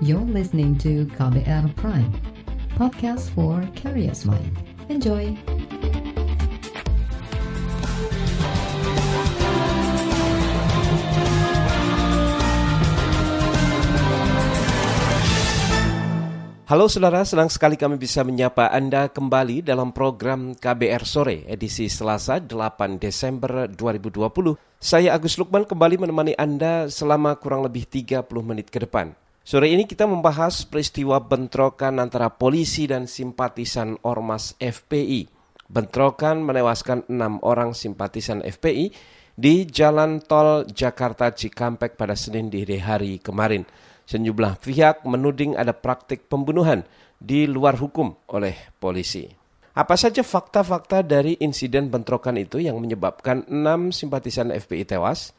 You're listening to KBR Prime, podcast for curious mind. Enjoy! Halo saudara, senang sekali kami bisa menyapa Anda kembali dalam program KBR Sore edisi Selasa 8 Desember 2020. Saya Agus Lukman kembali menemani Anda selama kurang lebih 30 menit ke depan. Sore ini kita membahas peristiwa bentrokan antara polisi dan simpatisan Ormas FPI. Bentrokan menewaskan enam orang simpatisan FPI di Jalan Tol Jakarta Cikampek pada Senin di hari kemarin. Sejumlah pihak menuding ada praktik pembunuhan di luar hukum oleh polisi. Apa saja fakta-fakta dari insiden bentrokan itu yang menyebabkan enam simpatisan FPI tewas?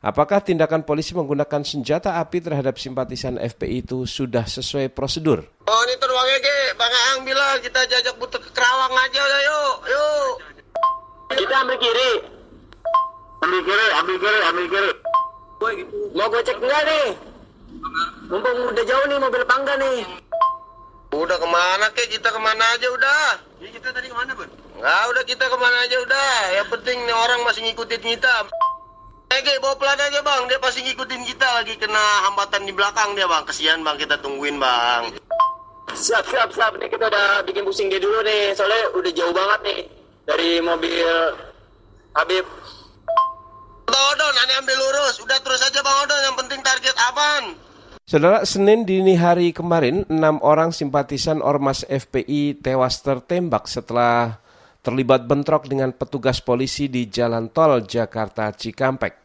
Apakah tindakan polisi menggunakan senjata api terhadap simpatisan FPI itu sudah sesuai prosedur? Oh ini teruangnya ke Bang Ang bilang kita jajak butuh ke Kerawang aja udah yuk, yuk. Kita ambil kiri. Ambil kiri, ambil kiri, ambil kiri. Mau gue cek enggak nih? Mumpung udah jauh nih mobil pangga nih. Udah ke mana kek? Kita ke mana aja udah. Ya kita tadi ke mana bun? Nggak udah kita ke mana aja udah. Yang penting nih orang masih ngikutin kita. Ege bawa pelan aja bang, dia pasti ngikutin kita lagi kena hambatan di belakang dia bang. Kesian bang kita tungguin bang. Siap siap siap nih kita udah bikin pusing dia dulu nih soalnya udah jauh banget nih dari mobil Habib. Bang Odon, aneh ambil lurus. Udah terus aja Bang Odon, yang penting target aman. Saudara, Senin dini hari kemarin, enam orang simpatisan Ormas FPI tewas tertembak setelah terlibat bentrok dengan petugas polisi di Jalan Tol Jakarta Cikampek.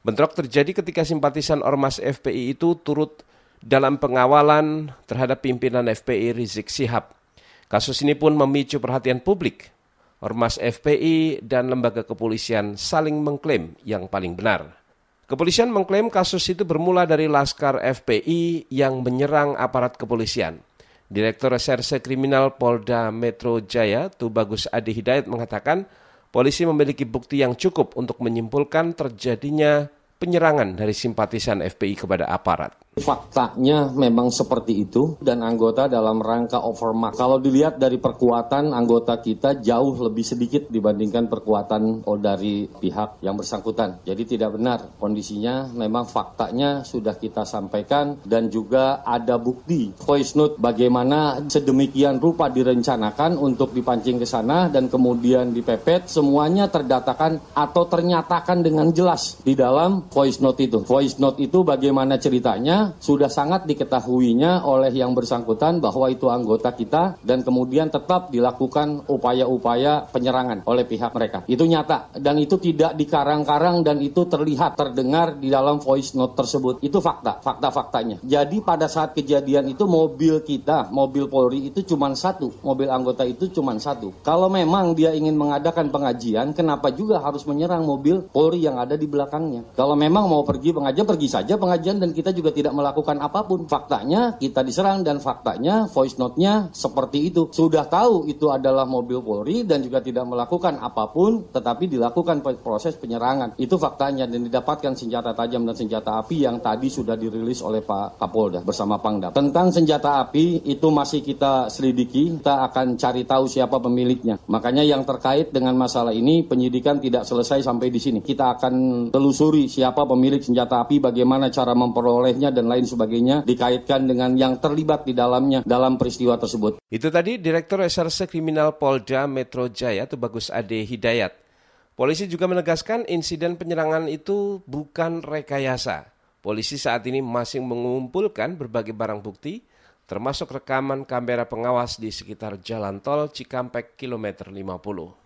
Bentrok terjadi ketika simpatisan Ormas FPI itu turut dalam pengawalan terhadap pimpinan FPI Rizik Sihab. Kasus ini pun memicu perhatian publik. Ormas FPI dan lembaga kepolisian saling mengklaim yang paling benar. Kepolisian mengklaim kasus itu bermula dari Laskar FPI yang menyerang aparat kepolisian. Direktur Reserse Kriminal Polda Metro Jaya, Tubagus Adi Hidayat mengatakan, polisi memiliki bukti yang cukup untuk menyimpulkan terjadinya penyerangan dari simpatisan FPI kepada aparat. Faktanya memang seperti itu dan anggota dalam rangka overmark. Kalau dilihat dari perkuatan anggota kita jauh lebih sedikit dibandingkan perkuatan dari pihak yang bersangkutan. Jadi tidak benar kondisinya memang faktanya sudah kita sampaikan dan juga ada bukti voice note bagaimana sedemikian rupa direncanakan untuk dipancing ke sana dan kemudian dipepet semuanya terdatakan atau ternyatakan dengan jelas di dalam voice note itu. Voice note itu bagaimana ceritanya sudah sangat diketahuinya oleh yang bersangkutan bahwa itu anggota kita dan kemudian tetap dilakukan upaya-upaya penyerangan oleh pihak mereka. Itu nyata dan itu tidak dikarang-karang dan itu terlihat terdengar di dalam voice note tersebut. Itu fakta, fakta-faktanya. Jadi pada saat kejadian itu mobil kita, mobil Polri itu cuma satu, mobil anggota itu cuma satu. Kalau memang dia ingin mengadakan pengajian, kenapa juga harus menyerang mobil Polri yang ada di belakangnya? Kalau memang mau pergi pengajian, pergi saja pengajian dan kita juga tidak melakukan apa pun. Faktanya kita diserang dan faktanya voice note-nya seperti itu. Sudah tahu itu adalah mobil Polri dan juga tidak melakukan apa pun tetapi dilakukan proses penyerangan. Itu faktanya dan didapatkan senjata tajam dan senjata api yang tadi sudah dirilis oleh Pak Kapolda bersama Pangdam. Tentang senjata api itu masih kita selidiki, kita akan cari tahu siapa pemiliknya. Makanya yang terkait dengan masalah ini penyidikan tidak selesai sampai di sini. Kita akan telusuri siapa pemilik senjata api, bagaimana cara memperolehnya dan lain sebagainya dikaitkan dengan yang terlibat di dalamnya dalam peristiwa tersebut. Itu tadi Direktur Reserse Kriminal Polda Metro Jaya Tubagus Ade Hidayat. Polisi juga menegaskan insiden penyerangan itu bukan rekayasa. Polisi saat ini masih mengumpulkan berbagai barang bukti, termasuk rekaman kamera pengawas di sekitar jalan tol Cikampek kilometer 50.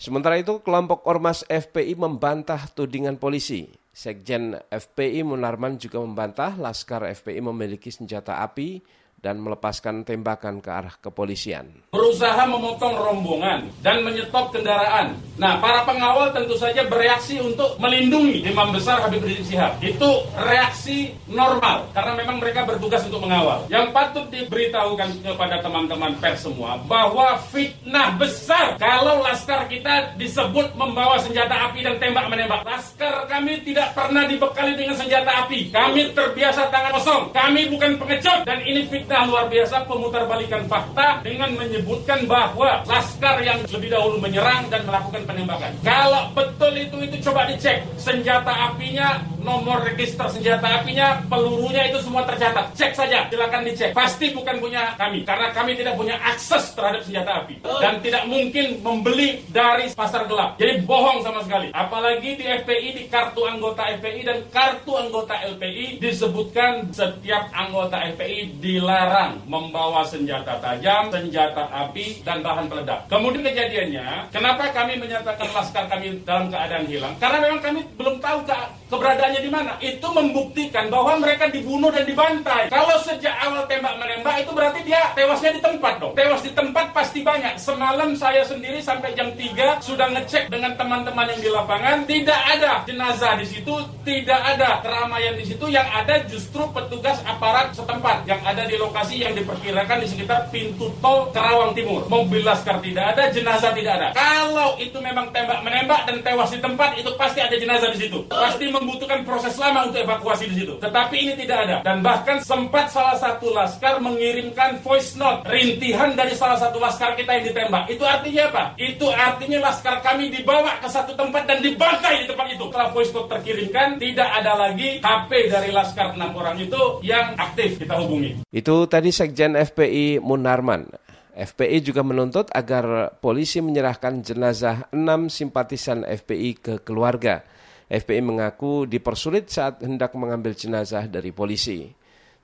Sementara itu, kelompok Ormas FPI membantah tudingan polisi. Sekjen FPI Munarman juga membantah Laskar FPI memiliki senjata api dan melepaskan tembakan ke arah kepolisian. Berusaha memotong rombongan dan menyetop kendaraan. Nah, para pengawal tentu saja bereaksi untuk melindungi Imam Besar Habib Rizik Sihab. Itu reaksi normal karena memang mereka bertugas untuk mengawal. Yang patut diberitahukan kepada teman-teman pers semua bahwa fitnah besar kalau laskar kita disebut membawa senjata api dan tembak menembak. Laskar kami tidak pernah dibekali dengan senjata api. Kami terbiasa tangan kosong. Kami bukan pengecut dan ini fitnah kita luar biasa pemutarbalikan fakta dengan menyebutkan bahwa laskar yang lebih dahulu menyerang dan melakukan penembakan. Kalau betul itu itu coba dicek senjata apinya, nomor register senjata apinya, pelurunya itu semua tercatat. Cek saja, silakan dicek. Pasti bukan punya kami karena kami tidak punya akses terhadap senjata api dan tidak mungkin membeli dari pasar gelap. Jadi bohong sama sekali. Apalagi di FPI di kartu anggota FPI dan kartu anggota LPI disebutkan setiap anggota FPI dilarang membawa senjata tajam, senjata api, dan bahan peledak. Kemudian kejadiannya, kenapa kami menyatakan laskar kami dalam keadaan hilang? Karena memang kami belum tahu ke keberadaannya di mana. Itu membuktikan bahwa mereka dibunuh dan dibantai. Kalau sejak awal tembak menembak itu berarti dia tewasnya di tempat dong. Tewas di tempat pasti banyak. Semalam saya sendiri sampai jam 3 sudah ngecek dengan teman-teman yang di lapangan, tidak ada jenazah di situ, tidak ada keramaian di situ, yang ada justru petugas aparat setempat yang ada di lokasi yang diperkirakan di sekitar pintu tol Karawang Timur. Mobil laskar tidak ada, jenazah tidak ada. Kalau itu memang tembak menembak dan tewas di tempat, itu pasti ada jenazah di situ. Pasti membutuhkan proses lama untuk evakuasi di situ. Tetapi ini tidak ada. Dan bahkan sempat salah satu laskar mengirimkan voice note rintihan dari salah satu laskar kita yang ditembak. Itu artinya apa? Itu artinya laskar kami dibawa ke satu tempat dan dibantai di tempat itu. Setelah voice note terkirimkan, tidak ada lagi HP dari laskar enam orang itu yang aktif kita hubungi. Itu tadi Sekjen FPI Munarman. FPI juga menuntut agar polisi menyerahkan jenazah enam simpatisan FPI ke keluarga. FPI mengaku dipersulit saat hendak mengambil jenazah dari polisi.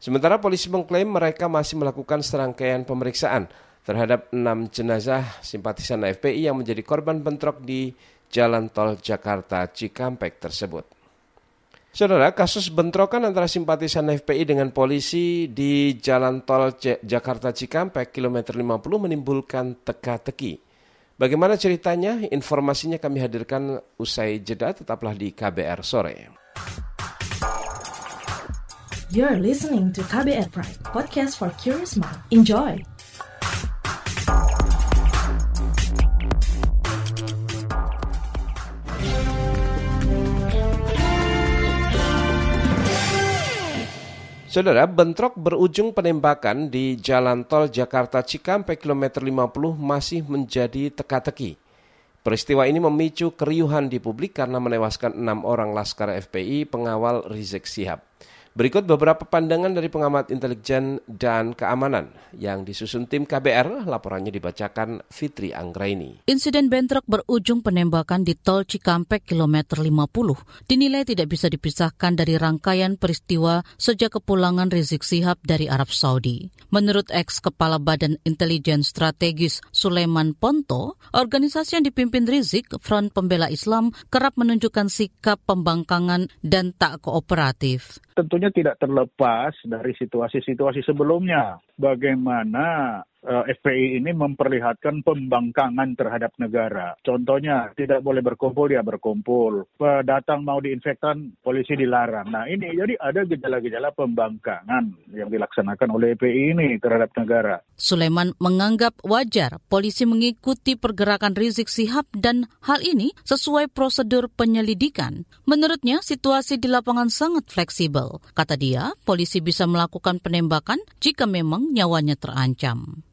Sementara polisi mengklaim mereka masih melakukan serangkaian pemeriksaan terhadap enam jenazah simpatisan FPI yang menjadi korban bentrok di Jalan Tol Jakarta Cikampek tersebut. Saudara, kasus bentrokan antara simpatisan FPI dengan polisi di Jalan Tol Jakarta Cikampek kilometer 50 menimbulkan teka-teki. Bagaimana ceritanya? Informasinya kami hadirkan usai jeda, tetaplah di KBR sore. You're listening to KBR Pride, podcast for curious mind. Enjoy! Saudara, bentrok berujung penembakan di Jalan Tol Jakarta Cikampek kilometer 50 masih menjadi teka-teki. Peristiwa ini memicu keriuhan di publik karena menewaskan enam orang laskar FPI pengawal Rizik Sihab. Berikut beberapa pandangan dari pengamat intelijen dan keamanan yang disusun tim KBR, laporannya dibacakan Fitri Anggraini. Insiden bentrok berujung penembakan di tol Cikampek kilometer 50 dinilai tidak bisa dipisahkan dari rangkaian peristiwa sejak kepulangan Rizik Sihab dari Arab Saudi. Menurut ex Kepala Badan Intelijen Strategis Sulaiman Ponto, organisasi yang dipimpin Rizik, Front Pembela Islam, kerap menunjukkan sikap pembangkangan dan tak kooperatif tentunya tidak terlepas dari situasi-situasi sebelumnya. Bagaimana FPI ini memperlihatkan pembangkangan terhadap negara. Contohnya, tidak boleh berkumpul, dia berkumpul. Datang mau diinfektan, polisi dilarang. Nah ini, jadi ada gejala-gejala pembangkangan yang dilaksanakan oleh FPI ini terhadap negara. Sulaiman menganggap wajar polisi mengikuti pergerakan Rizik Sihab dan hal ini sesuai prosedur penyelidikan. Menurutnya, situasi di lapangan sangat fleksibel. Kata dia, polisi bisa melakukan penembakan jika memang nyawanya terancam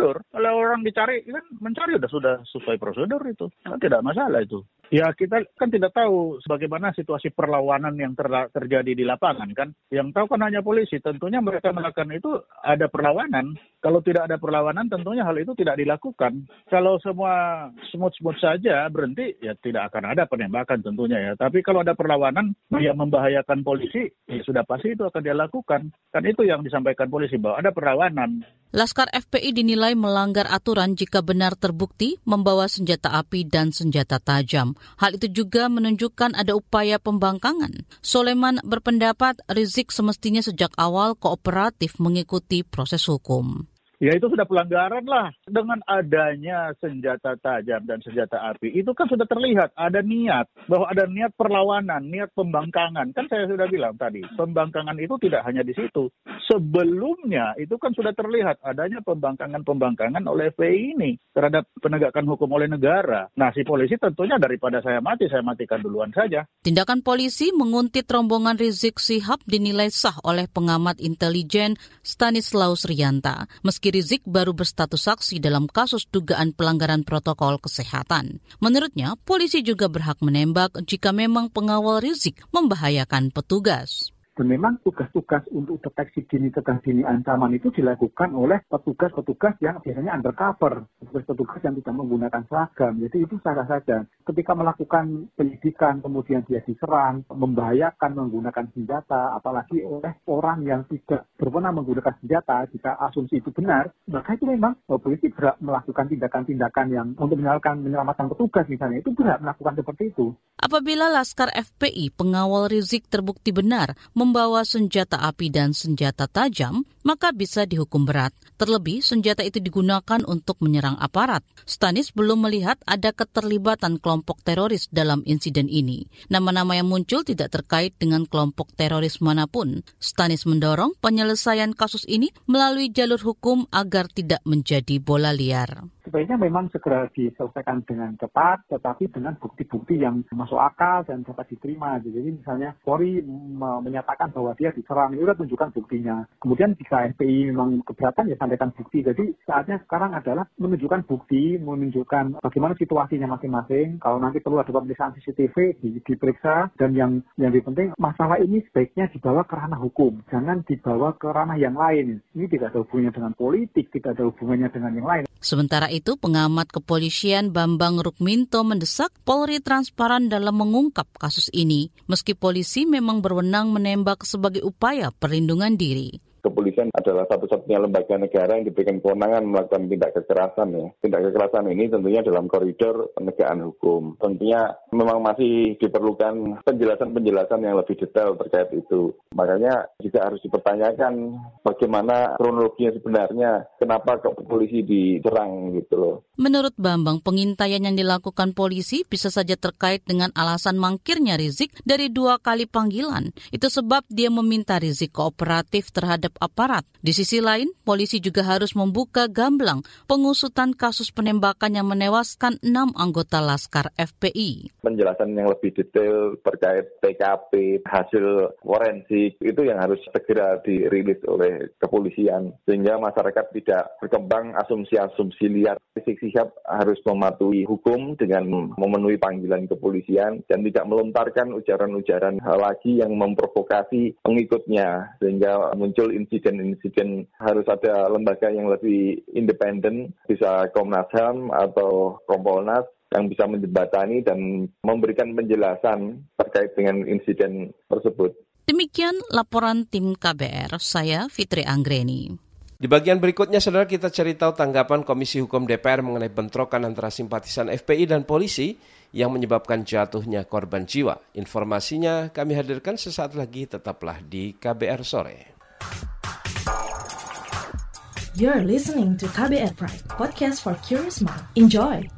prosedur. Kalau orang dicari kan mencari sudah sudah sesuai prosedur itu. Kan tidak masalah itu. Ya kita kan tidak tahu bagaimana situasi perlawanan yang ter terjadi di lapangan kan. Yang tahu kan hanya polisi. Tentunya mereka melakukan itu ada perlawanan. Kalau tidak ada perlawanan tentunya hal itu tidak dilakukan. Kalau semua smooth-smooth saja berhenti ya tidak akan ada penembakan tentunya ya. Tapi kalau ada perlawanan yang membahayakan polisi ya sudah pasti itu akan dilakukan. Kan itu yang disampaikan polisi bahwa ada perlawanan. Laskar FPI dinilai melanggar aturan jika benar terbukti membawa senjata api dan senjata tajam. Hal itu juga menunjukkan ada upaya pembangkangan. Soleman berpendapat Rizik semestinya sejak awal kooperatif mengikuti proses hukum. Ya itu sudah pelanggaran lah. Dengan adanya senjata tajam dan senjata api, itu kan sudah terlihat ada niat. Bahwa ada niat perlawanan, niat pembangkangan. Kan saya sudah bilang tadi, pembangkangan itu tidak hanya di situ. Sebelumnya itu kan sudah terlihat adanya pembangkangan-pembangkangan oleh FPI ini terhadap penegakan hukum oleh negara. Nah si polisi tentunya daripada saya mati, saya matikan duluan saja. Tindakan polisi menguntit rombongan Rizik Sihab dinilai sah oleh pengamat intelijen Stanislaus Rianta. Meski Rizik baru berstatus saksi dalam kasus dugaan pelanggaran protokol kesehatan. Menurutnya, polisi juga berhak menembak jika memang pengawal Rizik membahayakan petugas. Dan memang tugas-tugas untuk deteksi dini cegah dini ancaman itu dilakukan oleh petugas-petugas yang biasanya undercover, petugas-petugas yang tidak menggunakan seragam. Jadi itu sah saja. Ketika melakukan penyidikan, kemudian dia diserang, membahayakan menggunakan senjata, apalagi oleh orang yang tidak berwenang menggunakan senjata, jika asumsi itu benar, maka itu memang polisi berhak melakukan tindakan-tindakan yang untuk menyelamatkan, menyelamatkan petugas misalnya, itu berhak melakukan seperti itu. Apabila Laskar FPI pengawal Rizik terbukti benar membawa senjata api dan senjata tajam, maka bisa dihukum berat. Terlebih, senjata itu digunakan untuk menyerang aparat. Stanis belum melihat ada keterlibatan kelompok teroris dalam insiden ini. Nama-nama yang muncul tidak terkait dengan kelompok teroris mana pun. Stanis mendorong penyelesaian kasus ini melalui jalur hukum agar tidak menjadi bola liar sebaiknya memang segera diselesaikan dengan cepat, tetapi dengan bukti-bukti yang masuk akal dan dapat diterima. Jadi misalnya Polri menyatakan bahwa dia diserang, itu tunjukkan buktinya. Kemudian jika FPI memang keberatan, ya sampaikan bukti. Jadi saatnya sekarang adalah menunjukkan bukti, menunjukkan bagaimana situasinya masing-masing. Kalau nanti perlu ada pemeriksaan CCTV, di, diperiksa. Dan yang yang lebih penting, masalah ini sebaiknya dibawa ke ranah hukum. Jangan dibawa ke ranah yang lain. Ini tidak ada hubungannya dengan politik, tidak ada hubungannya dengan yang lain. Sementara itu, pengamat kepolisian Bambang Rukminto mendesak Polri transparan dalam mengungkap kasus ini, meski polisi memang berwenang menembak sebagai upaya perlindungan diri kepolisian adalah satu-satunya lembaga negara yang diberikan kewenangan melakukan tindak kekerasan ya. Tindak kekerasan ini tentunya dalam koridor penegakan hukum. Tentunya memang masih diperlukan penjelasan-penjelasan yang lebih detail terkait itu. Makanya juga harus dipertanyakan bagaimana kronologinya sebenarnya, kenapa kok polisi diserang gitu loh. Menurut Bambang, pengintaian yang dilakukan polisi bisa saja terkait dengan alasan mangkirnya Rizik dari dua kali panggilan. Itu sebab dia meminta Rizik kooperatif terhadap terhadap aparat. Di sisi lain, polisi juga harus membuka gamblang pengusutan kasus penembakan yang menewaskan enam anggota Laskar FPI. Penjelasan yang lebih detail terkait TKP, hasil forensik, itu yang harus segera dirilis oleh kepolisian. Sehingga masyarakat tidak berkembang asumsi-asumsi liar. Rizik Sihab harus mematuhi hukum dengan memenuhi panggilan kepolisian dan tidak melontarkan ujaran-ujaran lagi yang memprovokasi pengikutnya sehingga muncul insiden-insiden harus ada lembaga yang lebih independen, bisa Komnas HAM atau Kompolnas yang bisa menjembatani dan memberikan penjelasan terkait dengan insiden tersebut. Demikian laporan tim KBR, saya Fitri Anggreni. Di bagian berikutnya, saudara kita cari tahu tanggapan Komisi Hukum DPR mengenai bentrokan antara simpatisan FPI dan polisi yang menyebabkan jatuhnya korban jiwa. Informasinya kami hadirkan sesaat lagi, tetaplah di KBR Sore. You're listening to KBR Pride, podcast for curious mind. Enjoy!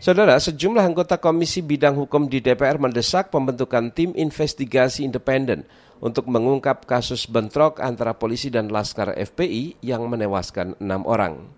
Saudara, sejumlah anggota Komisi Bidang Hukum di DPR mendesak pembentukan tim investigasi independen untuk mengungkap kasus bentrok antara polisi dan Laskar FPI yang menewaskan enam orang.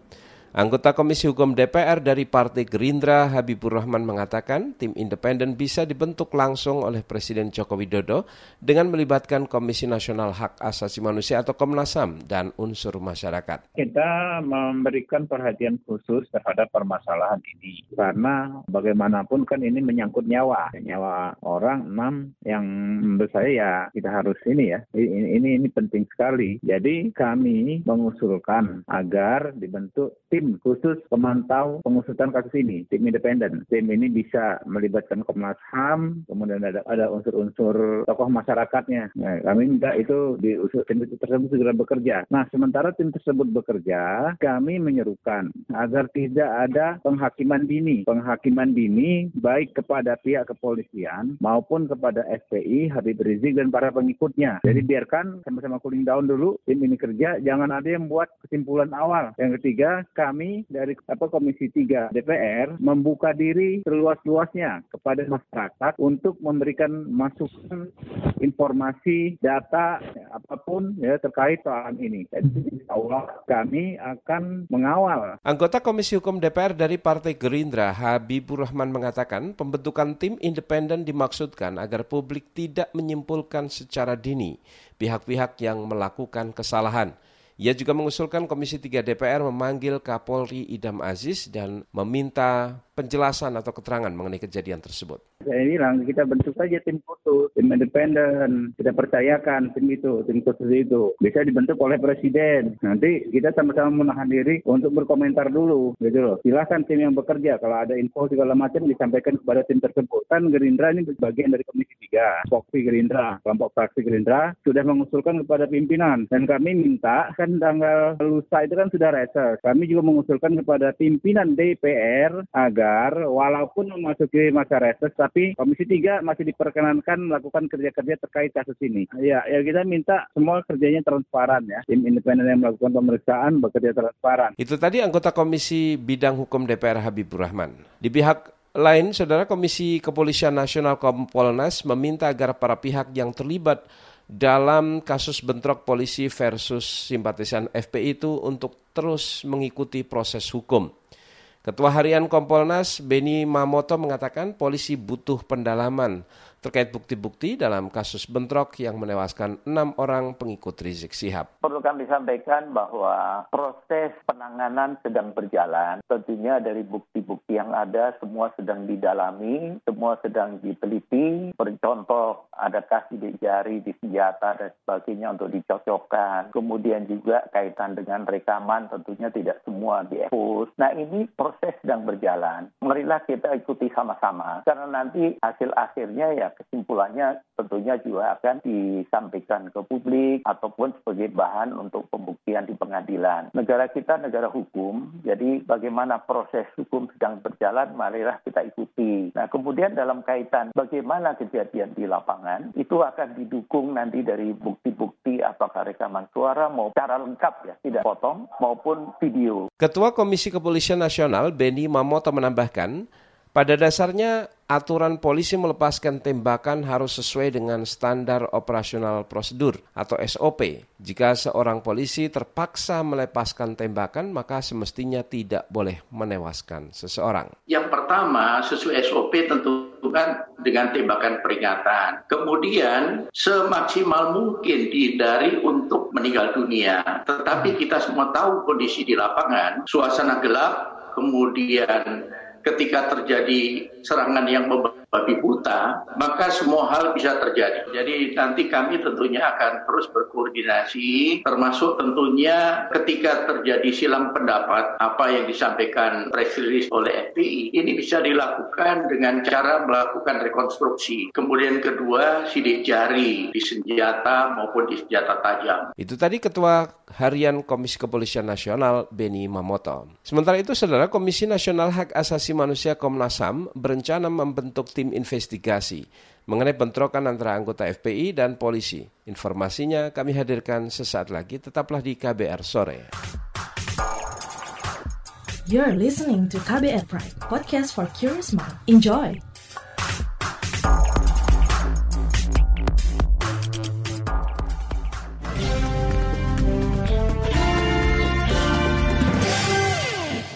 Anggota Komisi Hukum DPR dari Partai Gerindra Habibur Rahman mengatakan tim independen bisa dibentuk langsung oleh Presiden Joko Widodo dengan melibatkan Komisi Nasional Hak Asasi Manusia atau Komnas HAM dan unsur masyarakat. Kita memberikan perhatian khusus terhadap permasalahan ini karena bagaimanapun kan ini menyangkut nyawa, nyawa orang enam yang menurut saya ya kita harus ini ya ini ini, ini penting sekali. Jadi kami mengusulkan agar dibentuk tim tim khusus pemantau pengusutan kasus ini, tim independen. Tim ini bisa melibatkan Komnas HAM, kemudian ada ada unsur-unsur tokoh masyarakatnya. Nah, kami minta itu di tim tersebut segera bekerja. Nah, sementara tim tersebut bekerja, kami menyerukan agar tidak ada penghakiman dini. Penghakiman dini baik kepada pihak kepolisian maupun kepada FPI, Habib Rizik dan para pengikutnya. Jadi biarkan sama-sama cooling down dulu, tim ini kerja, jangan ada yang buat kesimpulan awal. Yang ketiga, kami dari apa Komisi 3 DPR membuka diri seluas-luasnya kepada masyarakat untuk memberikan masukan informasi, data, apa pun ya terkait soal ini. Jadi Allah kami akan mengawal. Anggota Komisi Hukum DPR dari Partai Gerindra, Habibur Rahman mengatakan pembentukan tim independen dimaksudkan agar publik tidak menyimpulkan secara dini pihak-pihak yang melakukan kesalahan. Ia juga mengusulkan Komisi 3 DPR memanggil Kapolri Idam Aziz dan meminta penjelasan atau keterangan mengenai kejadian tersebut. Saya bilang kita bentuk saja tim khusus, tim independen. Kita percayakan tim itu, tim khusus itu. Bisa dibentuk oleh presiden. Nanti kita sama-sama menahan diri untuk berkomentar dulu, gitu loh. Silahkan tim yang bekerja. Kalau ada info segala macam disampaikan kepada tim tersebut. Kan Gerindra ini bagian dari Komisi 3. Foksi Gerindra, kelompok fraksi Gerindra sudah mengusulkan kepada pimpinan. Dan kami minta, kan tanggal lusa itu kan sudah reses. Kami juga mengusulkan kepada pimpinan DPR agar walaupun memasuki masa reses, tapi Komisi 3 masih diperkenankan melakukan kerja-kerja terkait kasus ini. Ya, ya kita minta semua kerjanya transparan ya. Tim independen yang melakukan pemeriksaan bekerja transparan. Itu tadi anggota Komisi Bidang Hukum DPR Habibur Rahman. Di pihak lain, Saudara Komisi Kepolisian Nasional Kompolnas meminta agar para pihak yang terlibat dalam kasus bentrok polisi versus simpatisan FPI itu untuk terus mengikuti proses hukum. Ketua Harian Kompolnas Beni Mamoto mengatakan polisi butuh pendalaman terkait bukti-bukti dalam kasus bentrok yang menewaskan enam orang pengikut Rizik Sihab. Perlu kami sampaikan bahwa proses penanganan sedang berjalan. Tentunya dari bukti-bukti yang ada semua sedang didalami, semua sedang diteliti. Bercontoh adakah sidik jari di senjata dan sebagainya untuk dicocokkan. Kemudian juga kaitan dengan rekaman tentunya tidak semua diekspos. Nah ini proses sedang berjalan. Marilah kita ikuti sama-sama karena nanti hasil akhirnya ya kesimpulannya tentunya juga akan disampaikan ke publik ataupun sebagai bahan untuk pembuktian di pengadilan. Negara kita negara hukum, jadi bagaimana proses hukum sedang berjalan, marilah kita ikuti. Nah kemudian dalam kaitan bagaimana kejadian di lapangan, itu akan didukung nanti dari bukti-bukti apakah rekaman suara mau cara lengkap ya, tidak potong maupun video. Ketua Komisi Kepolisian Nasional Beni Mamoto menambahkan, pada dasarnya aturan polisi melepaskan tembakan harus sesuai dengan standar operasional prosedur atau SOP. Jika seorang polisi terpaksa melepaskan tembakan, maka semestinya tidak boleh menewaskan seseorang. Yang pertama, sesuai SOP tentu kan dengan tembakan peringatan. Kemudian semaksimal mungkin dihindari untuk meninggal dunia. Tetapi kita semua tahu kondisi di lapangan, suasana gelap, kemudian ketika terjadi serangan yang membabi buta, maka semua hal bisa terjadi. Jadi nanti kami tentunya akan terus berkoordinasi, termasuk tentunya ketika terjadi silang pendapat apa yang disampaikan press release oleh FPI, ini bisa dilakukan dengan cara melakukan rekonstruksi. Kemudian kedua, sidik jari di senjata maupun di senjata tajam. Itu tadi Ketua Harian Komisi Kepolisian Nasional Beni Mamoto. Sementara itu, Saudara Komisi Nasional Hak Asasi Manusia Komnas HAM berencana membentuk tim investigasi mengenai bentrokan antara anggota FPI dan polisi. Informasinya kami hadirkan sesaat lagi, tetaplah di KBR Sore. You're listening to KBR Pride, podcast for curious mind. Enjoy!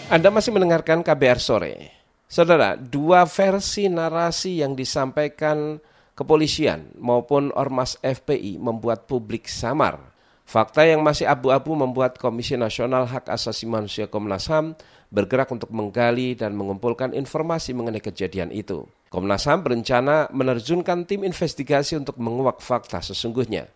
Anda masih mendengarkan KBR Sore. Saudara, dua versi narasi yang disampaikan kepolisian maupun Ormas FPI membuat publik samar. Fakta yang masih abu-abu membuat Komisi Nasional Hak Asasi Manusia Komnas HAM bergerak untuk menggali dan mengumpulkan informasi mengenai kejadian itu. Komnas HAM berencana menerjunkan tim investigasi untuk menguak fakta sesungguhnya.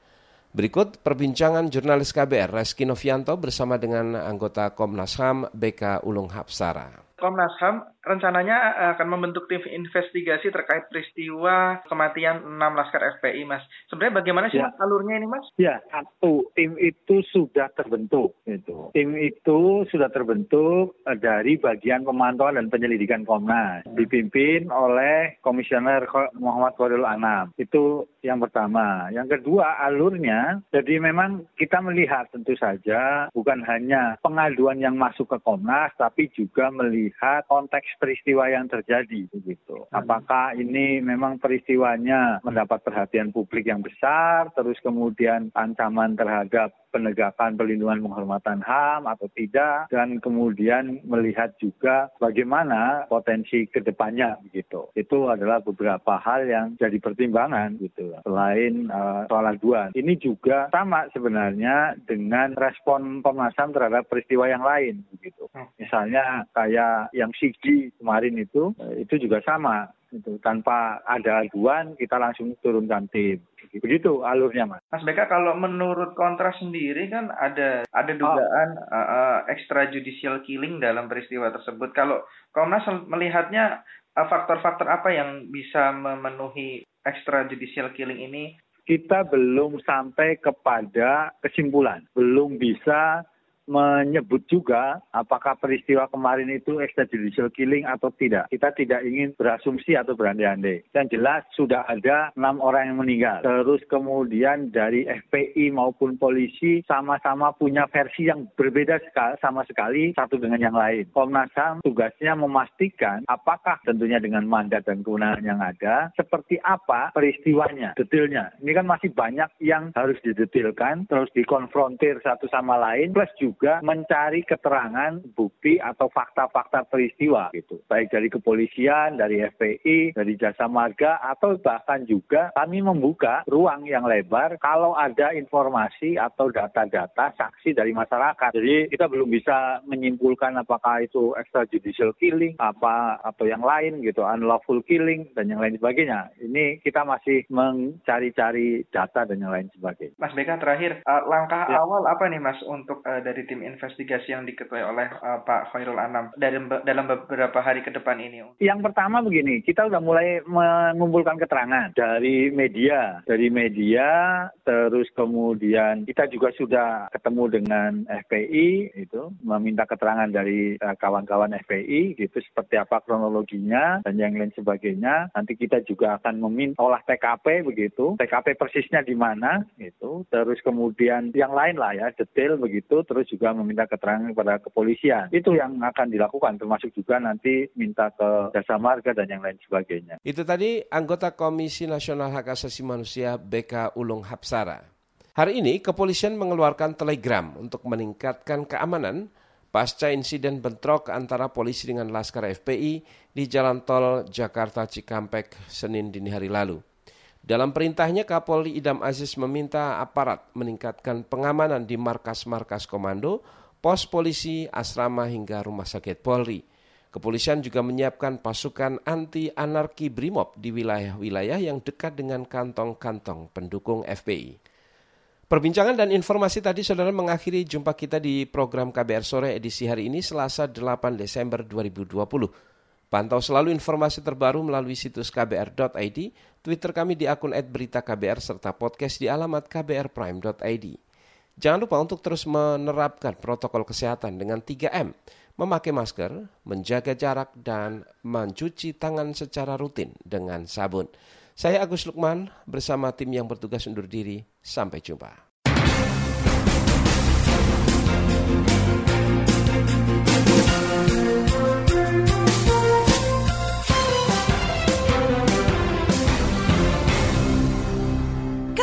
Berikut perbincangan jurnalis KBR Reski Novianto bersama dengan anggota Komnas HAM BK Ulung Hapsara. Komnas HAM rencananya eh, akan membentuk tim investigasi terkait peristiwa kematian enam laskar FPI, Mas. Sebenarnya bagaimana sih ya. mas alurnya ini, Mas? Ya, satu tim itu sudah terbentuk. Itu tim itu sudah terbentuk eh, dari bagian pemantauan dan penyelidikan Komnas, dipimpin oleh Komisioner Muhammad Khairul Anam. Itu yang pertama. Yang kedua, alurnya, jadi memang kita melihat tentu saja bukan hanya pengaduan yang masuk ke Komnas, tapi juga melihat konteks peristiwa yang terjadi begitu. Hmm. Apakah ini memang peristiwanya mendapat perhatian publik yang besar, terus kemudian ancaman terhadap penegakan perlindungan penghormatan HAM atau tidak dan kemudian melihat juga bagaimana potensi ke depannya begitu. Itu adalah beberapa hal yang jadi pertimbangan gitu. Selain uh, soal aduan. Ini juga sama sebenarnya dengan respon Komnas HAM terhadap peristiwa yang lain begitu. Hmm. Misalnya kayak yang Sigi kemarin itu eh, itu juga sama itu tanpa ada aduan kita langsung turunkan tim begitu alurnya mas. Mas Beka kalau menurut kontras sendiri kan ada ada dugaan oh. uh, uh, extrajudicial killing dalam peristiwa tersebut. Kalau Komnas melihatnya faktor-faktor uh, apa yang bisa memenuhi extrajudicial killing ini? Kita belum sampai kepada kesimpulan, belum bisa menyebut juga apakah peristiwa kemarin itu extrajudicial killing atau tidak. Kita tidak ingin berasumsi atau berandai-andai. Yang jelas sudah ada enam orang yang meninggal. Terus kemudian dari FPI maupun polisi sama-sama punya versi yang berbeda sekali, sama sekali satu dengan yang lain. Komnas HAM tugasnya memastikan apakah tentunya dengan mandat dan kewenangan yang ada, seperti apa peristiwanya, detailnya. Ini kan masih banyak yang harus didetilkan, terus dikonfrontir satu sama lain, plus juga juga mencari keterangan, bukti atau fakta-fakta peristiwa gitu. Baik dari kepolisian, dari FPI, dari jasa marga atau bahkan juga kami membuka ruang yang lebar kalau ada informasi atau data-data saksi dari masyarakat. Jadi kita belum bisa menyimpulkan apakah itu extrajudicial killing apa atau yang lain gitu, unlawful killing dan yang lain sebagainya. Ini kita masih mencari-cari data dan yang lain sebagainya. Mas Beka terakhir, uh, langkah ya. awal apa nih Mas untuk uh, dari tim investigasi yang diketuai oleh uh, Pak Khairul Anam dalam, dalam beberapa hari ke depan ini? Yang pertama begini, kita sudah mulai mengumpulkan keterangan dari media, dari media, terus kemudian kita juga sudah ketemu dengan FPI itu meminta keterangan dari uh, kawan-kawan FPI gitu seperti apa kronologinya dan yang lain sebagainya. Nanti kita juga akan meminta olah TKP begitu, TKP persisnya di mana itu, terus kemudian yang lain lah ya detail begitu, terus juga meminta keterangan kepada kepolisian. Itu yang akan dilakukan, termasuk juga nanti minta ke jasa marga dan yang lain sebagainya. Itu tadi anggota Komisi Nasional Hak Asasi Manusia BK Ulung Hapsara. Hari ini kepolisian mengeluarkan telegram untuk meningkatkan keamanan pasca insiden bentrok antara polisi dengan Laskar FPI di Jalan Tol Jakarta Cikampek Senin dini hari lalu. Dalam perintahnya, Kapolri Idam Aziz meminta aparat meningkatkan pengamanan di markas-markas komando, pos polisi, asrama hingga rumah sakit Polri. Kepolisian juga menyiapkan pasukan anti-anarki BRIMOB di wilayah-wilayah yang dekat dengan kantong-kantong pendukung FPI. Perbincangan dan informasi tadi saudara mengakhiri jumpa kita di program KBR Sore edisi hari ini Selasa 8 Desember 2020. Pantau selalu informasi terbaru melalui situs kbr.id, Twitter kami di akun @beritaKBR serta podcast di alamat kbrprime.id. Jangan lupa untuk terus menerapkan protokol kesehatan dengan 3M, memakai masker, menjaga jarak, dan mencuci tangan secara rutin dengan sabun. Saya Agus Lukman bersama tim yang bertugas undur diri. Sampai jumpa.